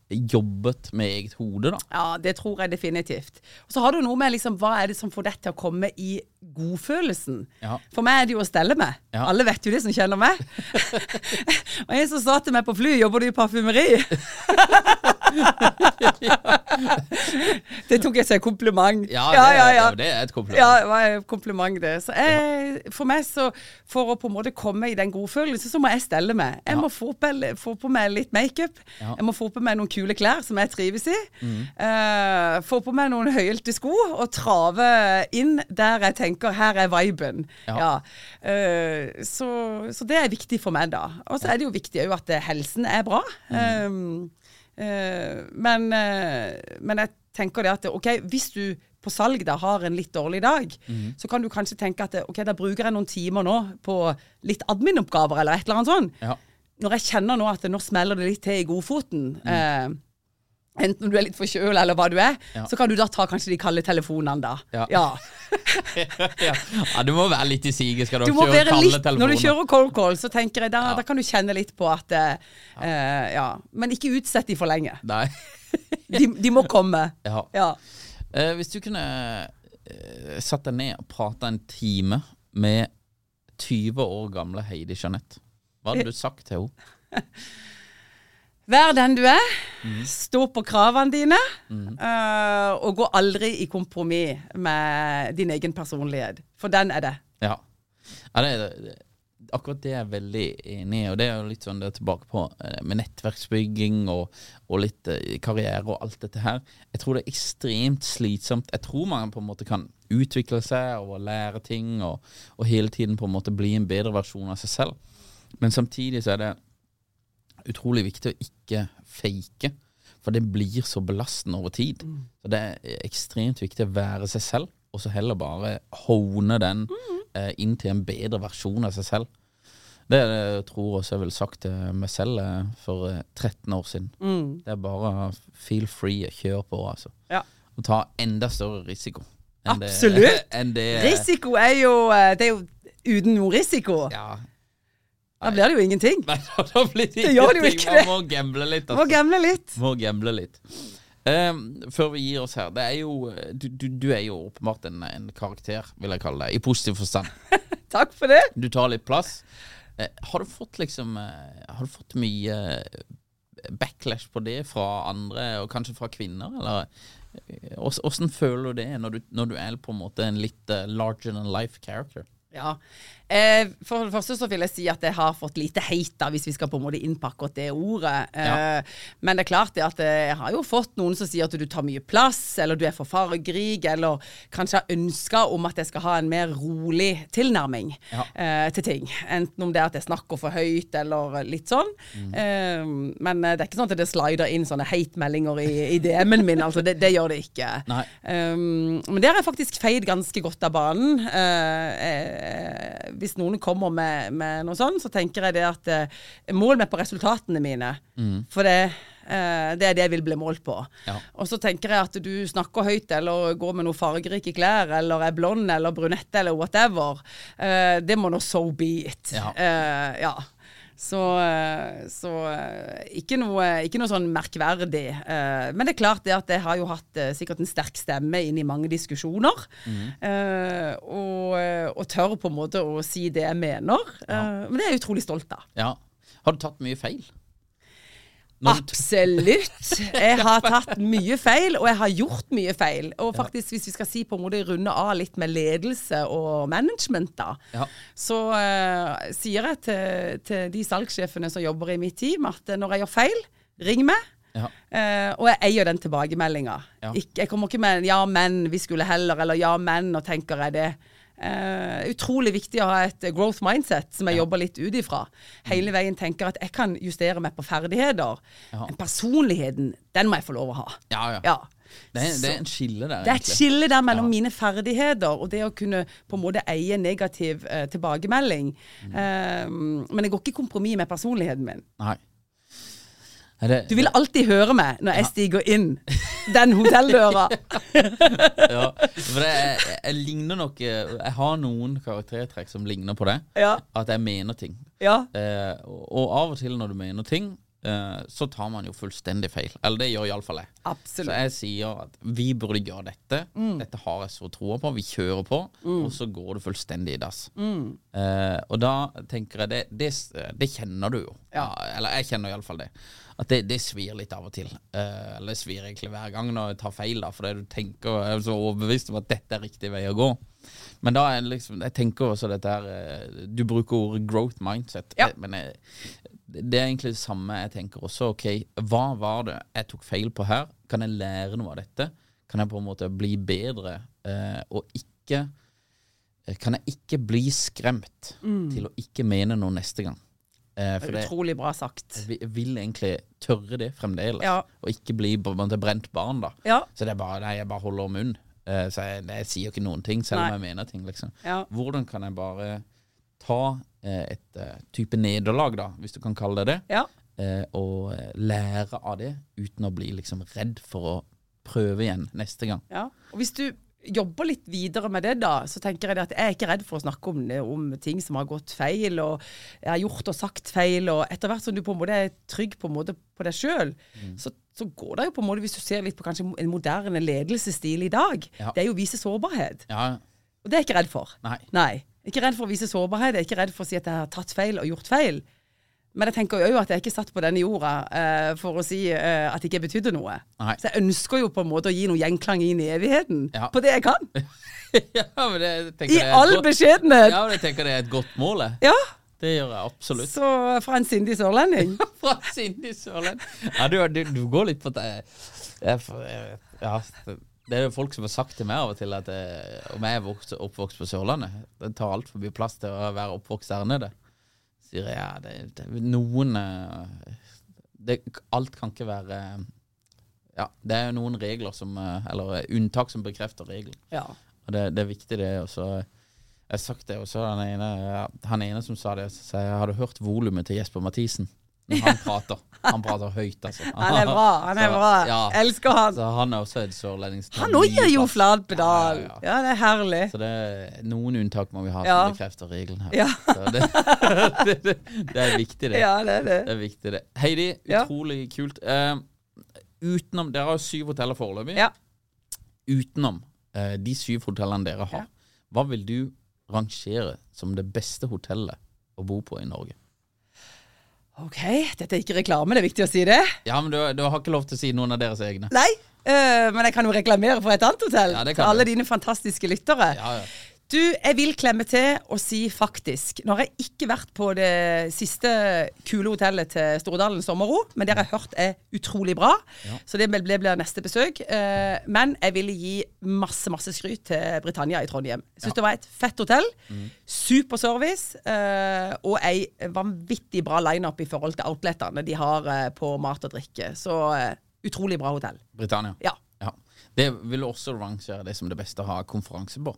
jobbet med eget hode, da? Ja, det tror jeg definitivt. Og så har du noe med liksom, hva er det som får deg til å komme i godfølelsen. Ja. For meg er det jo å stelle meg. Ja. Alle vet jo det som kjenner meg. [LAUGHS] [LAUGHS] og en som sa til meg på flyet, jobber du i parfymeri? [LAUGHS] det tok jeg som en kompliment. Ja, det, det er et kompliment. Ja, det var et kompliment det. Så jeg, for meg så, for å på en måte komme i den godfølelsen, så må jeg stelle meg. Jeg Ja. må få på, få på meg litt makeup. Ja. Jeg må få på meg noen kule klær som jeg trives i. Mm. Uh, få på meg noen høyhælte sko og trave inn der jeg tenker her er viben. Ja. Ja. Eh, så, så det er viktig for meg, da. Og så er det jo viktig òg at helsen er bra. Mm. Eh, men, eh, men jeg tenker det at OK, hvis du på salg da har en litt dårlig dag, Mm. så kan du kanskje tenke at ok, da bruker jeg noen timer nå på litt admin-oppgaver eller et eller annet sånt. Ja. Når jeg kjenner nå at nå smeller det litt til i godfoten, Mm. Eh, om du er litt forkjøla eller hva du er, Ja. så kan du da ta kanskje de kalde telefonene da. Ja. ja. [LAUGHS] ja. du må være litt i siget, skal du, Du kjøre kalde litt, telefoner. Når du kjører cold call, så tenker jeg da, da kan du kjenne litt på at eh, eh, Ja. Men ikke utsett de for lenge. Nei. [LAUGHS] De, de må komme. [LAUGHS] Ja. Eh, hvis du kunne eh, satt deg ned og prata en time med 20 år gamle Heidi Jeanette, hva hadde du sagt til henne? Vær den du er. Mm. Stå på kravene dine. eh, og gå aldri i kompromiss med din egen personlighet. For den er det. Ja. ja det, er- det, akkurat det er jeg veldig enig i, og det er jo litt sånn det er tilbake på eh, med nettverksbygging og, og litt eh, karriere og alt dette her. Jeg tror det er ekstremt slitsomt. Jeg tror man på en måte kan utvikle seg og lære ting og, og hele tiden på en måte bli en bedre versjon av seg selv. Men samtidig så er det utrolig viktig å ikke fake, for det blir så belastende over tid. Så det er ekstremt viktig å være seg selv, og så heller bare hone den eh, inn til en bedre versjon av seg selv. Det det jeg tror også jeg ville sagt til meg selv eh, for eh, 13 år siden. Det er bare feel free, kjør på, altså. Ja. Og ta enda større risiko. enn det- Absolutt. [LAUGHS] enn det, Risiko er jo eh, Det er jo uten noe risiko. Ja. Da blir det jo ingenting. Nei, da, blir det Det gjør det jo ingenting. ikke det. Man må gamble litt. Må gamble litt. Må gamble litt. Um, før vi gir oss her, det er jo Du, du, du er jo åpenbart en, en karakter, vil jeg kalle det, i positiv forstand. [LAUGHS] Takk for det. Du tar litt plass. Uh, har du fått liksom uh, Har du fått mye eh, backlash på det fra andre, og kanskje fra kvinner, eller ås- Åssen føler du det når du, når du er på en måte en litt larger than life character? Ja. Eh, for det første så vil jeg si at jeg har fått lite hate, da, hvis vi skal på en måte innpakke det ordet. Eh, Ja. Men det er klart det at eh, jeg har jo fått noen som sier at du tar mye plass, eller du er for fargerik, eller kanskje har ønska om at jeg skal ha en mer rolig tilnærming Ja. eh, til ting. Enten om det er at jeg snakker for høyt, eller litt sånn. Mm. Eh, men eh, det er ikke sånn at det slider inn sånne hate-meldinger i, i DM-en min. Altså, det, det gjør det ikke. Um, men der er jeg faktisk feid ganske godt av banen. Eh, hvis noen kommer med, med noe sånt, så tenker jeg det at eh, mål meg på resultatene mine. For det, eh, det er det jeg vil bli målt på. Ja. Og så tenker jeg at du snakker høyt, eller går med noe fargerike klær, eller er blond eller brunette eller whatever. Eh, det må nå so be it. Ja. Eh, ja. Så, eh, så eh, ikke, noe, ikke noe sånn merkverdig. Eh, Men det er klart det at jeg har jo hatt sikkert en sterk stemme inn i mange diskusjoner. Mm. og, og tør på en måte å si det jeg mener. Ja. Men det er jeg utrolig stolt av. Ja. Har du tatt mye feil? Absolutt. [LAUGHS] Jeg har tatt mye feil, og jeg har gjort mye feil. Og faktisk, hvis vi skal si på en måte runde av litt med ledelse og management, da, Ja. så uh, sier jeg til, til de salgssjefene som jobber i mitt team, at når jeg gjør feil, ring meg. Ja. Uh, og jeg eier den tilbakemeldinga. Ja. Jeg kommer ikke med 'ja, men vi skulle heller', eller 'ja, men', og tenker jeg det. Eh, utrolig viktig å ha et growth mindset som jeg jobber litt ut ifra. Hele veien tenker at jeg kan justere meg på ferdigheter. Ja. Men personligheten, den må jeg få lov å ha. Ja, ja. Ja. Det, er, det er en skille der, Det er et skille der mellom Ja. mine ferdigheter og det å kunne på en måte eie negativ uh, tilbakemelding. Mm. Uh, men jeg går ikke i kompromiss med personligheten min. Nei. Det, Du vil alltid høre meg når jeg stiger inn den hotelldøra. [LAUGHS] ja, for det, jeg, jeg ligner nok eh, Jeg har noen karaktertrekk som ligner på det. Ja. At jeg mener ting. Ja. Eh, og, av og til når du mener ting, eh, så tar man jo fullstendig feil. Eller det gjør iallfall jeg. Så jeg sier at vi burde gjøre dette. Dette har jeg så troa på. Vi kjører på, og så går det fullstendig i dass. Eh, og da tenker jeg det, det, det kjenner du jo. Ja. eller jeg kjenner iallfall det. At det, det svir litt av og til. Uh, eller det svir egentlig hver gang når jeg tar feil, da, fordi du tenker er så overbevist om at dette er riktig vei å gå. Men da er liksom Jeg tenker også dette her eh, Du bruker ordet growth mindset. Ja. Eh, Men jeg, det er egentlig det samme jeg tenker også. Ok, hva var det jeg tok feil på her? Kan jeg lære noe av dette? Kan jeg på en måte bli bedre? Eh, og ikke eh, Kan jeg ikke bli skremt til å ikke mene noe neste gang? Eh, det, Utrolig bra sagt. jeg vil- egentlig tørre det fremdeles. Ja. Og ikke bli brent barn, da. Ja. Så det er bare Nei, jeg bare holder munn. Eh, så jeg, jeg sier ikke noen ting, selv om jeg mener ting, liksom. Ja. Hvordan kan jeg bare ta eh, et eh, type nederlag, da, hvis du kan kalle det det, Ja. eh, og eh, lære av det uten å bli liksom redd for å prøve igjen neste gang. Ja. Og hvis du jobber litt videre med det, da, så tenker jeg at jeg er ikke redd for å snakke om om ting som har gått feil, og jeg har gjort og sagt feil, og etter hvert som du på en måte er trygg på, en måte på deg sjøl, så, så går det jo på en måte, hvis du ser litt på kanskje en moderne ledelsesstil i dag, Ja. det er jo å vise sårbarhet. Ja, Og det er jeg ikke redd for. nei. Nei. Jeg er ikke redd for å vise sårbarhet, jeg er ikke redd for å si at jeg har tatt feil og gjort feil. Men jeg tenker jo at jeg ikke satt på denne jorda uh, for å si uh, at det ikke betydde noe. Nei. Så jeg ønsker jo på en måte å gi noe gjenklang inn i evigheten Ja. på det jeg kan. [LAUGHS] ja, men det jeg I det all beskjedenhet. Ja, men jeg tenker det er et godt mål, jeg. Ja. Det gjør jeg absolutt. Så fra en sindig sørlending. [LAUGHS] Fra en sindig sørlending. Ja, du, du, du går litt på jeg Ja, det, det er jo folk som har sagt til meg av og til at jeg, om jeg er vokst, oppvokst på Sørlandet Det tar altfor mye plass til å være oppvokst der nede. Sier jeg ja, det, det, noen eh, det, Alt kan ikke være Ja, det er noen regler som eh, Eller unntak som bekrefter regelen. Ja. Og det, det er viktig, det. Og så jeg har sagt det også, han ene, han ene som sa det, sier jeg har du hørt volumet til Jesper Mathisen? Når han prater. Han prater høyt, altså. [LAUGHS] Han er bra. han er Så, bra. Ja, Elsker han. så han er også en sørlending. Han òg gir jo flat pedal. Ja, ja, det er herlig. Så det er noen unntak må vi ha som bekrefter regelen her. Det, [LAUGHS] det, det, det er viktig, det. Ja, det er det. Det er viktig, det. Heidi, utrolig kult. Uh, utenom Dere har jo syv hoteller foreløpig. Ja. Utenom uh, de syv hotellene dere har, hva vil du rangere som det beste hotellet å bo på i Norge? OK, dette er ikke reklame, det er viktig å si det. Ja, men du, du har ikke lov til å si noen av deres egne. Nei, eh, men jeg kan jo reklamere for et annet hotell. Ja, til alle du. dine fantastiske lyttere. Ja, ja. Du, jeg vil klemme til og si faktisk Nå har jeg ikke vært på det siste kule hotellet til Stordalen Sommerro, men det har jeg hørt er utrolig bra. Så det blir, neste besøk. Eh, men jeg vil gi masse masse skryt til Britannia i Trondheim. Jeg ja. det var et fett hotell. Super service. eh, og ei vanvittig bra lineup i forhold til outletene de har eh, på mat og drikke. Så utrolig bra hotell. Britannia. Ja. Ja. Det vil også rangere det som det beste å ha konferanse på.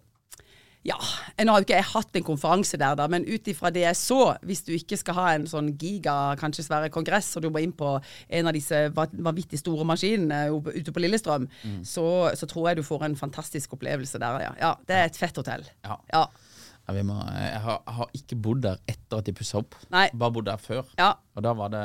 Ja, Nå har jo ikke jeg hatt en konferanse der, da, men ut ifra det jeg så, hvis du ikke skal ha en sånn giga, kanskje svære kongress, og du må inn på en av disse vanvittig store maskinene ute på Lillestrøm, så, så tror jeg du får en fantastisk opplevelse der, ja. ja det er et fett hotell. Ja. Ja. Ja, vi må, jeg, har, jeg har ikke bodd der etter at de pussa opp. Nei. Bare bodd der før. Ja. Og da var det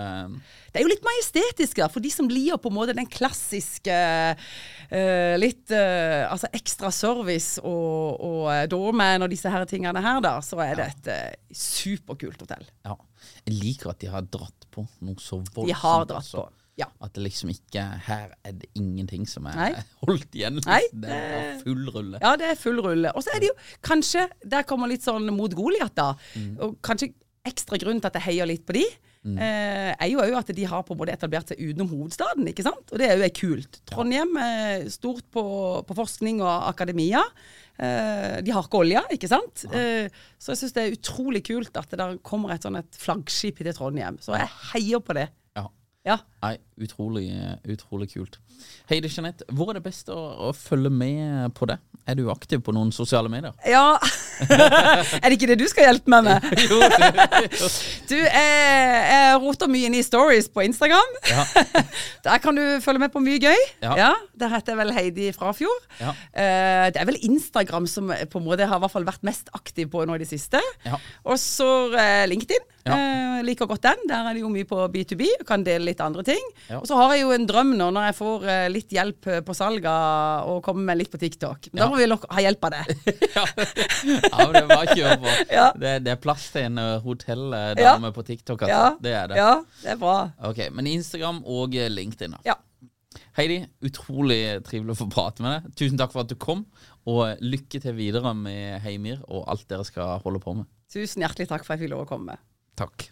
Det er jo litt majestetisk, da, for de som liker på en måte den klassiske uh, litt uh, altså ekstra service og, og uh, doorman og disse her tingene her, da, så er det et eh, superkult hotell. Ja. Jeg liker at de har dratt på noe så voldsomt. De har dratt også. på. Ja. At det liksom ikke Her er det ingenting som er Nei. holdt igjen. Nei, [LAUGHS] det er full rulle. Ja, det er full rulle. Og så er det jo kanskje Der kommer litt sånn mot Goliat, da. Og kanskje ekstra grunn til at jeg heier litt på de. Eh, er jo òg at de har på en måte etablert seg utenom hovedstaden, ikke sant? Og det er jo kult. Trondheim er stort på, på forskning og akademia. Eh, de har ikke olje, ikke sant? Eh, så jeg syns det er utrolig kult at det der kommer et sånn et flaggskip til Trondheim. Så jeg heier på det. Ja. Ja. Nei, utrolig, utrolig kult. Heidi Jeanette, hvor er det best å, å følge med på det? Er du aktiv på noen sosiale medier? Ja [LAUGHS] Er det ikke det du skal hjelpe meg med? [LAUGHS] jo, [LAUGHS] Du, jeg, jeg roter mye inn i stories på Instagram. Ja. Der kan du følge med på mye gøy. Ja. Der heter jeg vel Heidi Frafjord. Ja. Eh, det er vel Instagram som på en måte har i hvert fall vært mest aktiv på nå i det siste. Ja. Og så eh, LinkedIn. Ja. Eh, liker godt den. Der er det jo mye på B2B. og Kan dele litt andre ting. Ja. Og så har jeg jo en drøm nå når jeg får eh, litt hjelp eh, på salget og kommer med litt på TikTok. Men Ja. Da må vi ha hjelp av det. [LAUGHS] ja. ja, det er bare å kjøre [LAUGHS] på. Ja. Det, det er plass til en uh, hotelldame på TikTok, altså. Ja, Det er det. ja, det er bra. Ok, Men Instagram og eh, LinkedIn, da. Ja. Heidi, utrolig trivelig å få prate med deg. Tusen takk for at du kom, og lykke til videre med Heimir og alt dere skal holde på med. Tusen hjertelig takk for at jeg fikk lov å komme. Takk.